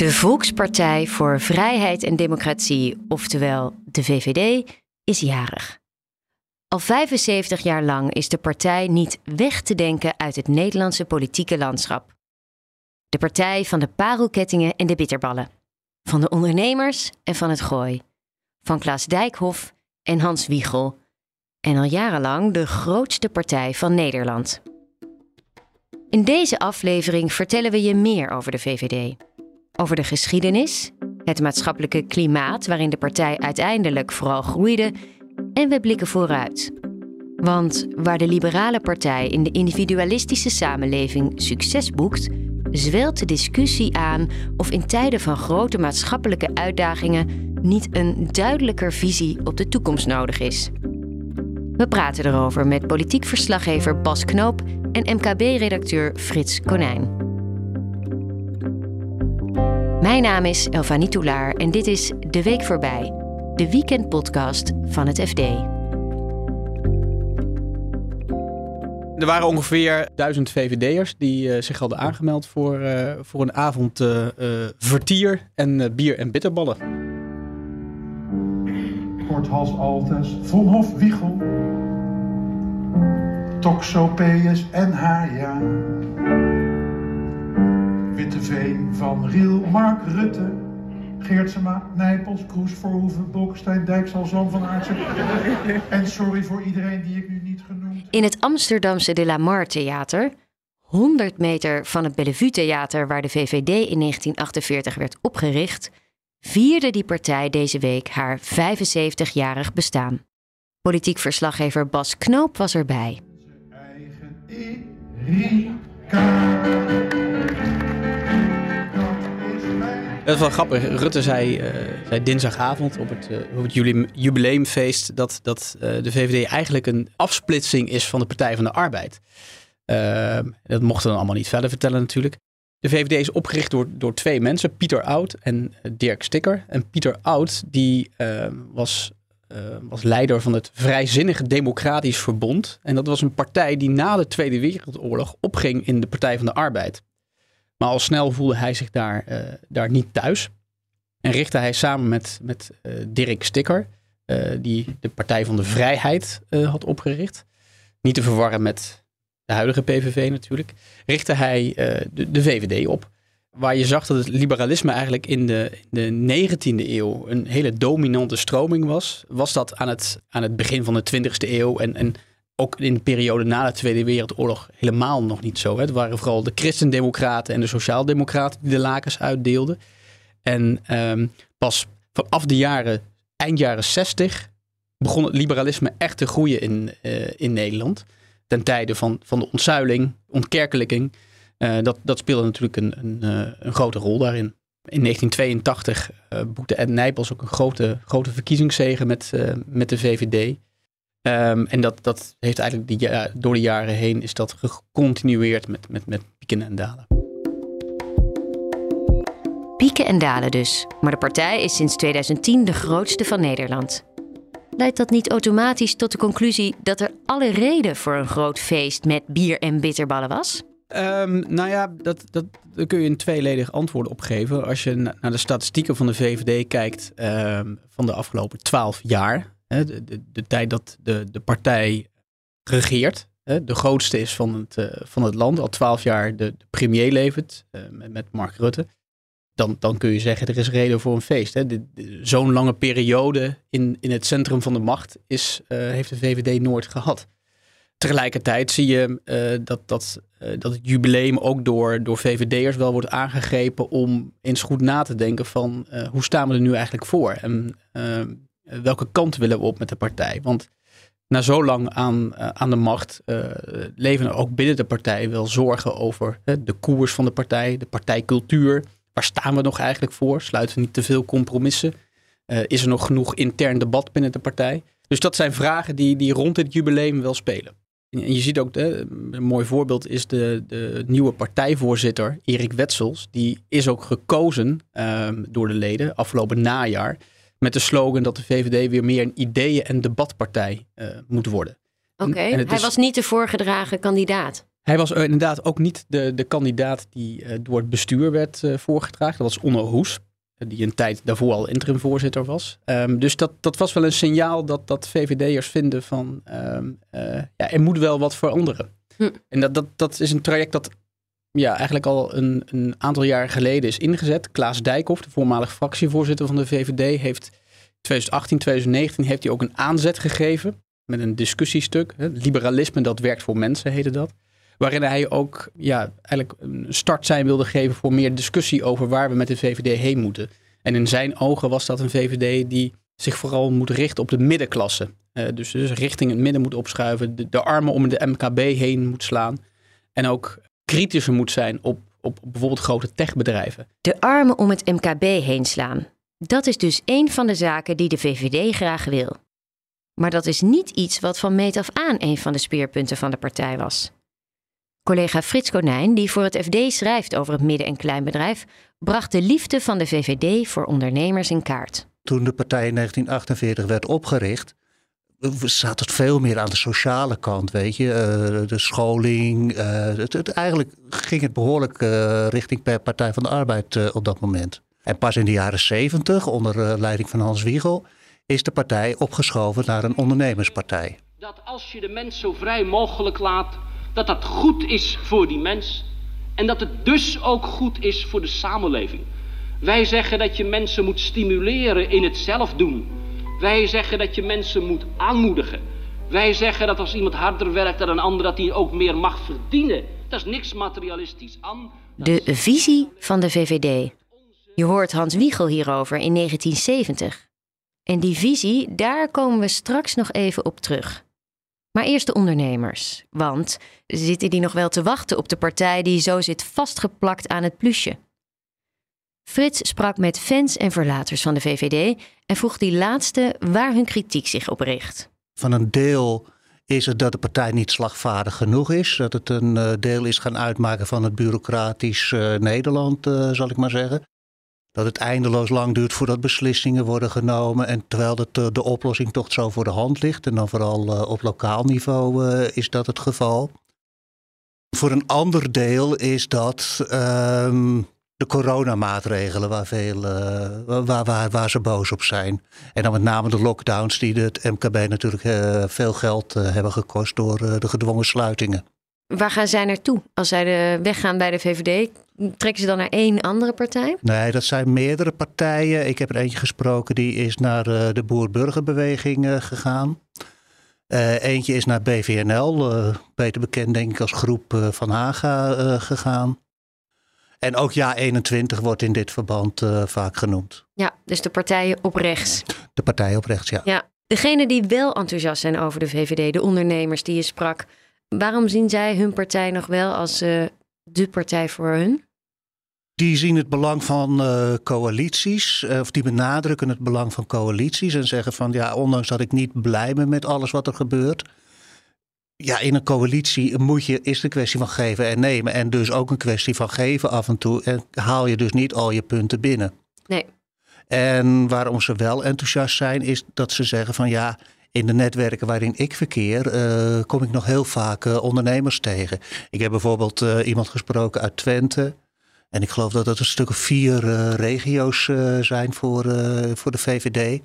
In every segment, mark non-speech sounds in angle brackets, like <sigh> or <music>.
De Volkspartij voor Vrijheid en Democratie, oftewel de VVD, is jarig. Al 75 jaar lang is de partij niet weg te denken uit het Nederlandse politieke landschap. De partij van de parelkettingen en de bitterballen. Van de ondernemers en van het gooi. Van Klaas Dijkhoff en Hans Wiegel. En al jarenlang de grootste partij van Nederland. In deze aflevering vertellen we je meer over de VVD. Over de geschiedenis, het maatschappelijke klimaat waarin de partij uiteindelijk vooral groeide en we blikken vooruit. Want waar de liberale partij in de individualistische samenleving succes boekt, zwelt de discussie aan of in tijden van grote maatschappelijke uitdagingen niet een duidelijker visie op de toekomst nodig is. We praten erover met politiek verslaggever Bas Knoop en MKB-redacteur Frits Konijn. Mijn naam is Elfanie Toulaar en dit is De Week Voorbij, de weekendpodcast van het FD. Er waren ongeveer duizend VVD'ers die uh, zich hadden aangemeld voor, uh, voor een avond uh, vertier en bier en bitterballen. Korthals Altes, Vonhof Wiegel, Toxopeus en Haya. Witteveen van Riel, Mark Rutte, Geertsema, Nijpels, Kroes, Verhoeven, Bolkestein, Dijkstal, Zoon van Aartsen. <laughs> en sorry voor iedereen die ik nu niet genoemd In het Amsterdamse De La Mar Theater, 100 meter van het Bellevue Theater waar de VVD in 1948 werd opgericht, vierde die partij deze week haar 75-jarig bestaan. Politiek verslaggever Bas Knoop was erbij. Eigen Erika. Dat is wel grappig. Rutte zei, uh, zei dinsdagavond op het, op het jubileumfeest dat, dat uh, de VVD eigenlijk een afsplitsing is van de Partij van de Arbeid. dat mochten we dan allemaal niet verder vertellen natuurlijk. De VVD is opgericht door, door twee mensen, Pieter Oud en Dirk Stikker. En Pieter Oud die was, was leider van het Vrijzinnige Democratisch Verbond. En dat was een partij die na de Tweede Wereldoorlog opging in de Partij van de Arbeid. Maar al snel voelde hij zich daar, uh, daar niet thuis. En richtte hij samen met, met uh, Dirk Stikker, uh, die de Partij van de Vrijheid had opgericht. Niet te verwarren met de huidige PVV natuurlijk. Richtte hij de, de, VVD op. Waar je zag dat het liberalisme eigenlijk in de, de 19e eeuw een hele dominante stroming was. Was dat aan het, aan het begin van de 20e eeuw en, en ook in de periode na de Tweede Wereldoorlog helemaal nog niet zo. Hè. Het waren vooral de christendemocraten en de sociaaldemocraten die de lakens uitdeelden. En um, pas vanaf de jaren, eind jaren 60 begon het liberalisme echt te groeien in, uh, in Nederland. Ten tijde van, van de ontzuiling, ontkerkelijking. Uh, dat, dat speelde natuurlijk een, een, uh, een grote rol daarin. In 1982 boekte Ed Nijpels ook een grote, grote verkiezingszege met, met de VVD. Um, en dat, dat heeft eigenlijk die, ja, door de jaren heen is dat gecontinueerd met, met, met pieken en dalen. Pieken en dalen dus. Maar de partij is sinds 2010 de grootste van Nederland. Leidt dat niet automatisch tot de conclusie dat er alle reden voor een groot feest met bier en bitterballen was? Um, nou ja, dat, dat, daar kun je een tweeledig antwoord op geven. Als je naar de statistieken van de VVD kijkt um, van de afgelopen twaalf jaar, de, de, tijd dat de, de partij regeert, de grootste is van het, uh, van het land, al twaalf jaar de, premier levert uh, met, Mark Rutte. Dan, dan kun je zeggen, er is reden voor een feest. Zo'n lange periode in, in het centrum van de macht is, uh, heeft de VVD nooit gehad. Tegelijkertijd zie je dat, dat, dat het jubileum ook door, door VVD'ers wel wordt aangegrepen om eens goed na te denken van hoe staan we er nu eigenlijk voor? Eh, welke kant willen we op met de partij? Want na zo lang aan, uh, aan de macht uh, leven er ook binnen de partij wel zorgen over de koers van de partij, de partijcultuur. Waar staan we nog eigenlijk voor? Sluiten we niet te veel compromissen? is er nog genoeg intern debat binnen de partij? Dus dat zijn vragen die, die rond dit jubileum wel spelen. En je ziet ook, hè, een mooi voorbeeld is de, de nieuwe partijvoorzitter Erik Wetsels. Die is ook gekozen um, door de leden afgelopen najaar met de slogan dat de VVD weer meer een ideeën- en debatpartij uh, moet worden. Oké, okay. hij is... was niet de voorgedragen kandidaat. Hij was inderdaad ook niet de, de kandidaat die door het bestuur werd voorgedragen. Dat was Onno Hoes die een tijd daarvoor al interimvoorzitter was. Um, dus dat, dat was wel een signaal dat, dat VVD'ers vinden van um, uh, ja, er moet wel wat veranderen. Hm. En dat, dat, dat is een traject dat ja, eigenlijk al een, een aantal jaar geleden is ingezet. Klaas Dijkhoff, de voormalige fractievoorzitter van de VVD, heeft 2018, 2019 heeft hij ook een aanzet gegeven met een discussiestuk. Hè. Liberalisme, dat werkt voor mensen, heette dat. Waarin hij ook ja, eigenlijk een start zijn wilde geven voor meer discussie over waar we met de VVD heen moeten. En in zijn ogen was dat een VVD die zich vooral moet richten op de middenklasse. Uh, dus, dus richting het midden moet opschuiven, de, de, armen om de MKB heen moet slaan. En ook kritischer moet zijn op, op, op bijvoorbeeld grote techbedrijven. De armen om het MKB heen slaan. Dat is dus een van de zaken die de VVD graag wil. Maar dat is niet iets wat van meet af aan een van de speerpunten van de partij was. Collega Frits Konijn, die voor het FD schrijft over het midden- en kleinbedrijf, bracht de liefde van de VVD voor ondernemers in kaart. Toen de partij in 1948 werd opgericht, zat het veel meer aan de sociale kant, weet je. Uh, de scholing. Uh, het, eigenlijk ging het behoorlijk uh, richting Partij van de Arbeid op dat moment. En pas in de jaren 70, onder leiding van Hans Wiegel, is de partij opgeschoven naar een ondernemerspartij. Dat als je de mens zo vrij mogelijk laat dat dat goed is voor die mens en dat het dus ook goed is voor de samenleving. Wij zeggen dat je mensen moet stimuleren in het zelf doen. Wij zeggen dat je mensen moet aanmoedigen. Wij zeggen dat als iemand harder werkt dan een ander, dat hij ook meer mag verdienen. Dat is niks materialistisch aan. De visie van de VVD. Je hoort Hans Wiegel hierover in 1970. En die visie, daar komen we straks nog even op terug. Maar eerst de ondernemers. Want zitten die nog wel te wachten op de partij die zo zit vastgeplakt aan het plusje? Frits sprak met fans en verlaters van de VVD en vroeg die laatste waar hun kritiek zich op richt. Van een deel is het dat de partij niet slagvaardig genoeg is. Dat het een eh, deel is gaan uitmaken van het bureaucratisch uh, Nederland, uh, zal ik maar zeggen. Dat het eindeloos lang duurt voordat beslissingen worden genomen. En terwijl het, de, oplossing toch zo voor de hand ligt. En dan vooral op lokaal niveau is dat het geval. Voor een ander deel is dat um, de coronamaatregelen waar, veel, uh, waar, waar, waar ze boos op zijn. En dan met name de lockdowns die het MKB natuurlijk uh, veel geld uh, hebben gekost door de gedwongen sluitingen. Waar gaan zij naartoe? Als zij de weggaan bij de VVD, trekken ze dan naar één andere partij? Nee, dat zijn meerdere partijen. Ik heb er eentje gesproken, die is naar de Boer-Burgerbeweging gegaan. Eentje is naar BVNL, beter bekend denk ik als groep van Haga, gegaan. En ook Ja 21 wordt in dit verband vaak genoemd. Ja, dus de partijen op rechts. De partijen op rechts, ja. Ja, degenen die wel enthousiast zijn over de VVD, de ondernemers die je sprak, waarom zien zij hun partij nog wel als de partij voor hun? Die zien het belang van uh, coalities, uh, of die benadrukken het belang van coalities en zeggen van ja, ondanks dat ik niet blij ben met alles wat er gebeurt. Ja, in een coalitie moet je, is een kwestie van geven en nemen. En dus ook een kwestie van geven af en toe. En haal je dus niet al je punten binnen. Nee. En waarom ze wel enthousiast zijn, is dat ze zeggen van ja, in de netwerken waarin ik verkeer, uh, kom ik nog heel vaak ondernemers tegen. Ik heb bijvoorbeeld iemand gesproken uit Twente. En ik geloof dat het een stuk of vier regio's zijn voor, voor de VVD.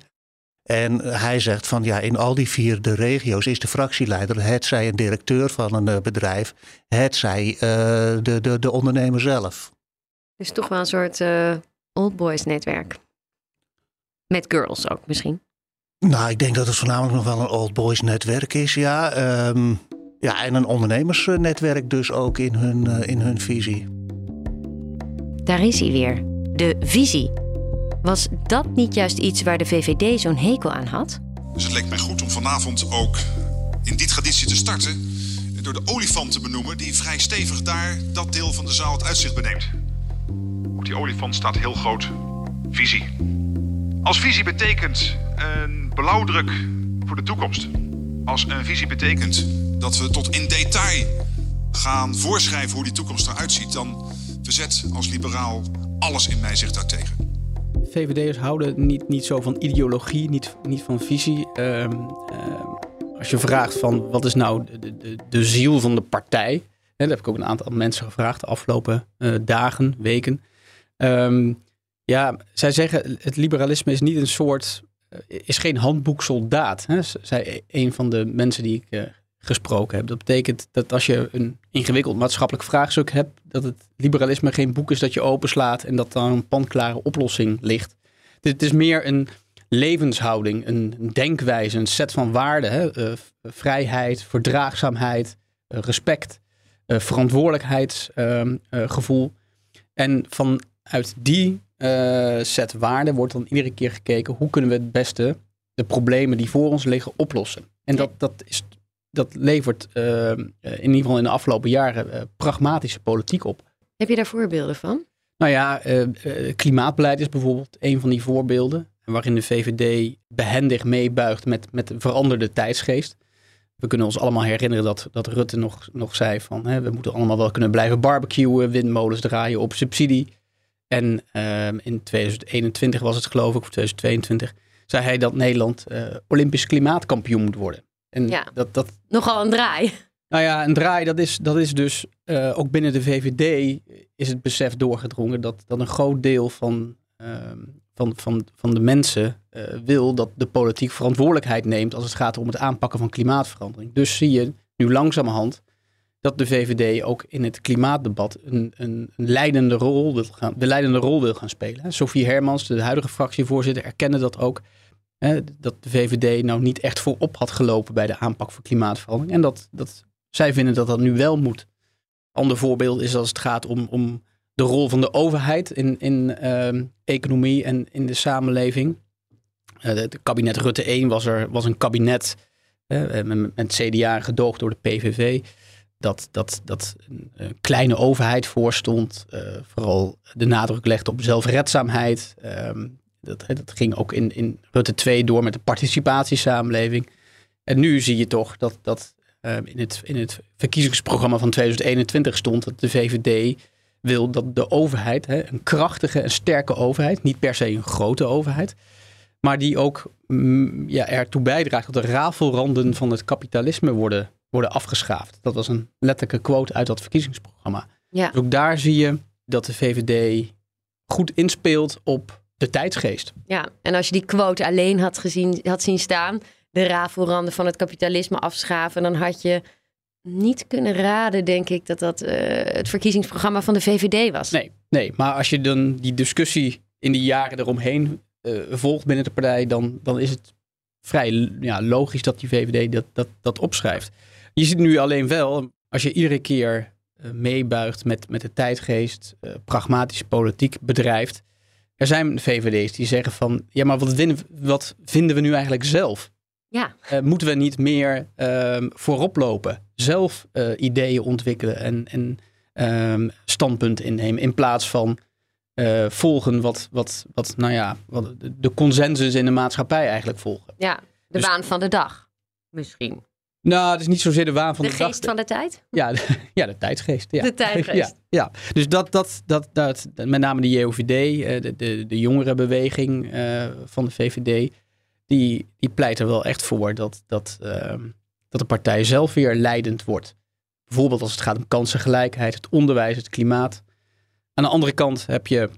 En hij zegt van ja, in al die vier de regio's is de fractieleider, het zij een directeur van een bedrijf, het zij de, de, de ondernemer zelf. Dus toch wel een soort old boys netwerk. Met girls ook misschien. Nou, ik denk dat het voornamelijk nog wel een old boys netwerk is, ja. Um, ja, en een ondernemersnetwerk dus ook in hun, in hun visie. Daar is hij weer. De visie. Was dat niet juist iets waar de VVD zo'n hekel aan had? Dus het leek mij goed om vanavond ook in die traditie te starten. Door de olifant te benoemen die vrij stevig daar dat deel van de zaal het uitzicht beneemt. Op die olifant staat heel groot visie. Als visie betekent een blauwdruk voor de toekomst. Als een visie betekent dat we tot in detail gaan voorschrijven hoe die toekomst eruit ziet, dan verzet als liberaal alles in mij zich daartegen. VVD'ers houden niet, niet zo van ideologie, niet, niet van visie. Uh, uh, als je vraagt van wat is nou de, de, de ziel van de partij, dat heb ik ook een aantal mensen gevraagd de afgelopen uh, dagen, weken. Ehm, ja, zij zeggen het liberalisme is niet een soort, uh, is geen handboeksoldaat. Hè? Zij een van de mensen die ik uh, gesproken heb. Dat betekent dat als je een ingewikkeld maatschappelijk vraagstuk hebt, dat het liberalisme geen boek is dat je openslaat en dat dan een panklare oplossing ligt. Het is meer een levenshouding, een denkwijze, een set van waarden. Hè? Uh, vrijheid, verdraagzaamheid, uh, respect, uh, verantwoordelijkheidsgevoel. en vanuit die set waarden wordt dan iedere keer gekeken hoe kunnen we het beste de problemen die voor ons liggen oplossen. En dat, dat, is, dat levert in ieder geval in de afgelopen jaren pragmatische politiek op. Heb je daar voorbeelden van? Nou ja, klimaatbeleid is bijvoorbeeld een van die voorbeelden waarin de VVD behendig meebuigt met, met de veranderde tijdsgeest. We kunnen ons allemaal herinneren dat, dat Rutte nog, nog zei van hè, we moeten allemaal wel kunnen blijven barbecuen, windmolens draaien op subsidie. En in 2021 was het geloof ik, of 2022, zei hij dat Nederland Olympisch klimaatkampioen moet worden. En ja, dat, dat, nogal een draai. Nou ja, een draai, dat is, dat is dus uh, ook binnen de VVD is het besef doorgedrongen dat, dat een groot deel van, ehm, van, van, van de mensen uh, wil dat de politiek verantwoordelijkheid neemt als het gaat om het aanpakken van klimaatverandering. Dus zie je nu langzamerhand dat de VVD ook in het klimaatdebat een, een, een leidende rol wil gaan, de leidende rol wil gaan spelen. Sophie Hermans, de huidige fractievoorzitter, erkende dat ook. Dat de VVD nou niet echt voorop had gelopen bij de aanpak van klimaatverandering. En dat, dat zij vinden dat dat nu wel moet. Ander voorbeeld is als het gaat om, om de rol van de overheid in, in uh, economie en in de samenleving. Uh, het kabinet Rutte 1 was er was een kabinet uh, met, CDA gedoogd door de PVV. Dat, dat, dat een kleine overheid voorstond. vooral de nadruk legde op zelfredzaamheid. Ehm, dat, dat ging ook in, in Rutte 2 door met de participatiesamenleving. En nu zie je toch dat, dat in, het, in het verkiezingsprogramma van 2021 stond dat de VVD wil dat de overheid, hè, een krachtige en sterke overheid, niet per se een grote overheid, maar die ook mm, ja, ertoe bijdraagt dat de rafelranden van het kapitalisme worden, worden afgeschaafd. Dat was een letterlijke quote uit dat verkiezingsprogramma. Ja. Dus ook daar zie je dat de VVD goed inspeelt op de tijdsgeest. Ja, en als je die quote alleen had, gezien, had zien staan, de rafelranden van het kapitalisme afschaven, dan had je niet kunnen raden, denk ik, dat dat uh, het verkiezingsprogramma van de VVD was. Nee, nee, maar als je dan die discussie in die jaren eromheen uh, volgt binnen de partij, dan, dan is het vrij ja, logisch dat die VVD dat, dat, dat opschrijft. Je ziet nu alleen wel, als je iedere keer uh, meebuigt met, met de tijdgeest, pragmatische politiek bedrijft. Er zijn VVD's die zeggen van, ja, maar wat vinden, wat vinden we nu eigenlijk zelf? Ja. Uh, moeten we niet meer uh, voorop lopen? Zelf uh, ideeën ontwikkelen en, en um, standpunten innemen. In plaats van eh, volgen wat, wat, wat, nou ja, wat de consensus in de maatschappij eigenlijk volgen. Ja, de dus, waan van de dag misschien. Nou, het is niet zozeer de waan van de, de dag. Geest van de tijd? Ja, de, <laughs> ja, de tijdsgeest. Ja. De tijdgeest. <laughs> Ja, ja. dus dat, dat, dat, dat, met name de JOVD, de, de, de jongerenbeweging van de VVD die, die pleit er wel echt voor dat, dat, uh, dat de partij zelf weer leidend wordt. Bijvoorbeeld als het gaat om kansengelijkheid, het onderwijs, het klimaat. Aan de andere kant heb je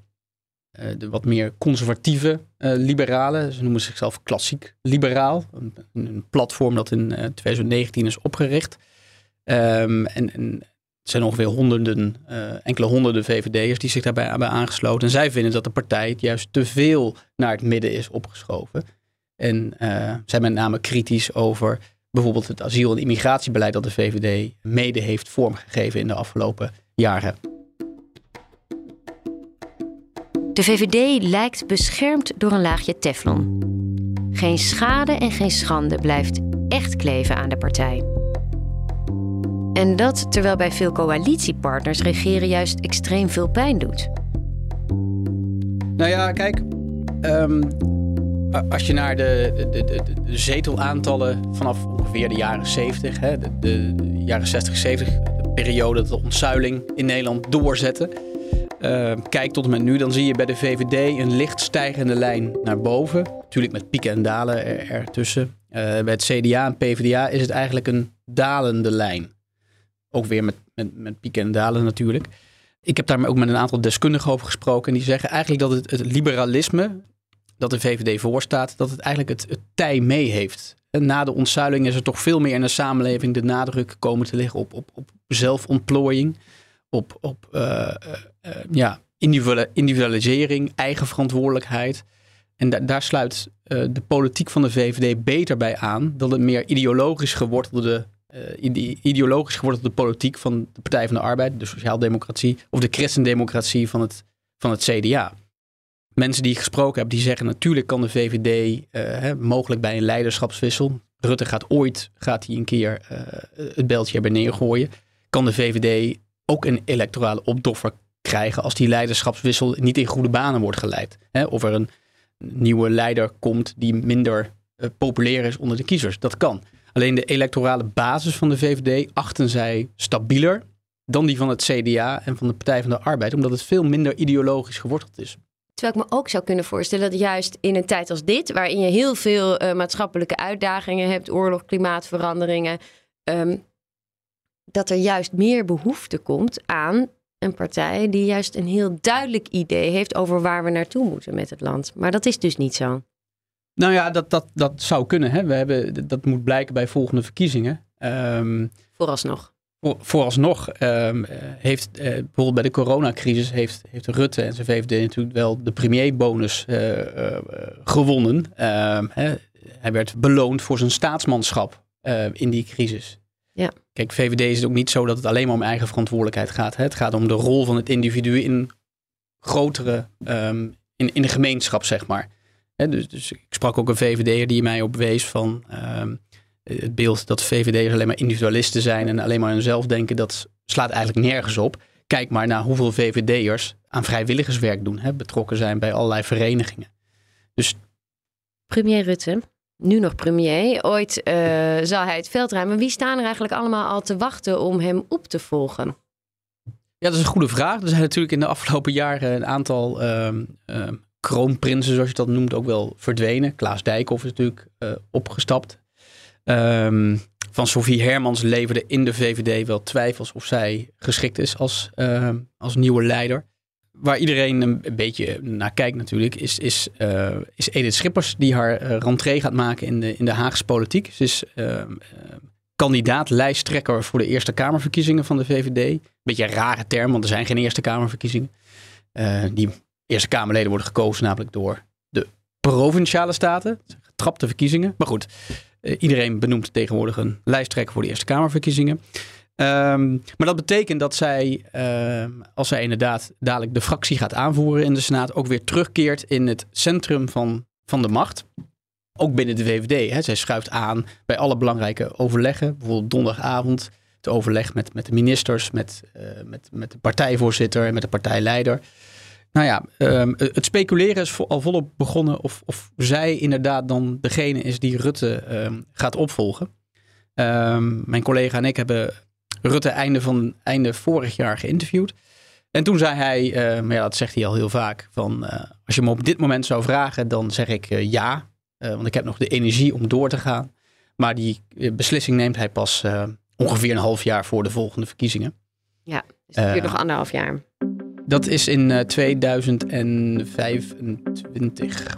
de wat meer conservatieve uh, liberalen. Ze noemen zichzelf klassiek liberaal. Een, een platform dat in 2019 is opgericht. Um, en, het zijn ongeveer honderden, enkele honderden VVD'ers die zich daarbij hebben aangesloten. En zij vinden dat de partij juist te veel naar het midden is opgeschoven. En uh, zijn met name kritisch over bijvoorbeeld het asiel- en immigratiebeleid dat de VVD mede heeft vormgegeven in de afgelopen jaren. De VVD lijkt beschermd door een laagje teflon. Geen schade en geen schande blijft echt kleven aan de partij. En dat terwijl bij veel coalitiepartners regeren juist extreem veel pijn doet. Nou ja, kijk. Um, als je naar de, de, de, zetelaantallen vanaf ongeveer de jaren 70, hè, de, de, jaren 60, 70, de periode dat de ontzuiling in Nederland doorzette, uh, kijkt tot en met nu, dan zie je bij de VVD een licht stijgende lijn naar boven. Natuurlijk met pieken en dalen er, ertussen. Uh, bij het CDA en PvdA is het eigenlijk een dalende lijn. Ook weer met, met, met pieken en dalen natuurlijk. Ik heb daar ook met een aantal deskundigen over gesproken. En die zeggen eigenlijk dat het, het liberalisme dat de VVD voorstaat, dat het eigenlijk het, het tij mee heeft. Na de ontzuiling is er toch veel meer in de samenleving de nadruk komen te liggen op, op, op zelfontplooiing, op, op uh, uh, ja, individualisering, eigen verantwoordelijkheid. En da daar sluit uh, de politiek van de VVD beter bij aan dan het meer ideologisch gewortelde, ideologisch gewortelde politiek van de Partij van de Arbeid, de Sociaaldemocratie of de Christendemocratie van het, van het CDA mensen die ik gesproken heb, die zeggen natuurlijk kan de VVD uh, hè, mogelijk bij een leiderschapswissel. Rutte gaat ooit gaat hij een keer uh, het beltje erbij neergooien. Kan de VVD ook een electorale opdoffer krijgen als die leiderschapswissel niet in goede banen wordt geleid. Of er een nieuwe leider komt die minder uh, populair is onder de kiezers. Dat kan. Alleen de electorale basis van de VVD achten zij stabieler dan die van het CDA en van de Partij van de Arbeid, omdat het veel minder ideologisch geworteld is. Terwijl ik me ook zou kunnen voorstellen dat juist in een tijd als dit, waarin je heel veel uh, maatschappelijke uitdagingen hebt, oorlog, klimaatveranderingen, um, dat er juist meer behoefte komt aan een partij die juist een heel duidelijk idee heeft over waar we naartoe moeten met het land. Maar dat is dus niet zo. Nou ja, dat, dat, dat zou kunnen. Hè. We hebben, dat moet blijken bij volgende verkiezingen. Um, Vooralsnog vooralsnog um, heeft uh, bijvoorbeeld bij de coronacrisis heeft, heeft Rutte en zijn VVD natuurlijk wel de premierbonus uh, uh, gewonnen. Uh, hè, hij werd beloond voor zijn staatsmanschap in die crisis. Ja. Kijk, VVD is het ook niet zo dat het alleen maar om eigen verantwoordelijkheid gaat. Hè. Het gaat om de rol van het individu in grotere, um, in, in de gemeenschap, zeg maar. Hè, dus, dus ik sprak ook een VVD'er die mij op wees van... Um, het beeld dat VVD'ers alleen maar individualisten zijn en alleen maar aan hunzelf denken, dat slaat eigenlijk nergens op. Kijk maar naar hoeveel VVD'ers aan vrijwilligerswerk doen, hè, betrokken zijn bij allerlei verenigingen. Dus... Premier Rutte, nu nog premier. Ooit uh, zal hij het veld ruimen. Wie staan er eigenlijk allemaal al te wachten om hem op te volgen? Ja, dat is een goede vraag. Er zijn natuurlijk in de afgelopen jaren een aantal um, um, kroonprinsen, zoals je dat noemt, ook wel verdwenen. Klaas Dijkhoff is natuurlijk uh, opgestapt. Um, van Sofie Hermans leverde in de VVD wel twijfels of zij geschikt is als, als nieuwe leider. Waar iedereen een, beetje naar kijkt natuurlijk, is, is, uh, is Edith Schippers die haar uh, rentree gaat maken in de, in de Haagse politiek. Ze is ehm, kandidaat lijsttrekker voor de Eerste Kamerverkiezingen van de VVD. Beetje een rare term, want er zijn geen Eerste Kamerverkiezingen. die Eerste Kamerleden worden gekozen namelijk door de provinciale staten. Getrapte verkiezingen. Maar goed, uh, iedereen benoemt tegenwoordig een lijsttrekker voor de Eerste Kamerverkiezingen. Um, maar dat betekent dat zij, uh, als zij inderdaad dadelijk de fractie gaat aanvoeren in de Senaat, ook weer terugkeert in het centrum van, van de macht. Ook binnen de VVD. Hè. Zij schuift aan bij alle belangrijke overleggen. Bijvoorbeeld donderdagavond het overleg met, met de ministers, met, uh, met, met de partijvoorzitter en met de partijleider. Nou ja, um, het speculeren is al volop begonnen of, of zij inderdaad dan degene is die Rutte gaat opvolgen. Mijn collega en ik hebben Rutte einde, van, einde vorig jaar geïnterviewd. En toen zei hij, uh, maar ja, dat zegt hij al heel vaak, van uh, als je me op dit moment zou vragen, dan zeg ik uh, ja. want ik heb nog de energie om door te gaan. Maar die beslissing neemt hij pas ongeveer een half jaar voor de volgende verkiezingen. Ja, dus het duurt nog anderhalf jaar. Dat is in uh, 2025.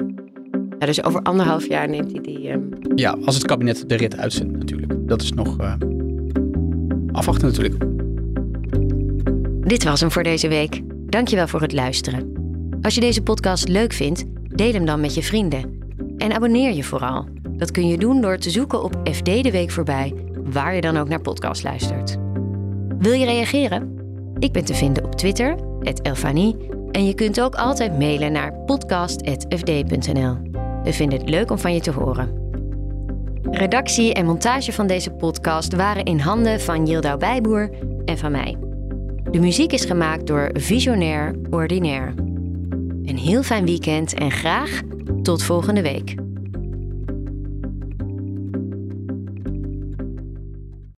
Ja, dus over anderhalf jaar neemt hij die. Um... Ja, als het kabinet de rit uitzendt, natuurlijk. Dat is nog afwachten, natuurlijk. Dit was hem voor deze week. Dankjewel voor het luisteren. Als je deze podcast leuk vindt, deel hem dan met je vrienden. En abonneer je vooral. Dat kun je doen door te zoeken op FD de Week voorbij, waar je dan ook naar podcast luistert. Wil je reageren? Ik ben te vinden op Twitter Elfanie. En je kunt ook altijd mailen naar podcast.fd.nl. We vinden het leuk om van je te horen. Redactie en montage van deze podcast waren in handen van Yildau Bijboer en van mij. De muziek is gemaakt door Visionair Ordinaire. Een heel fijn weekend en graag tot volgende week.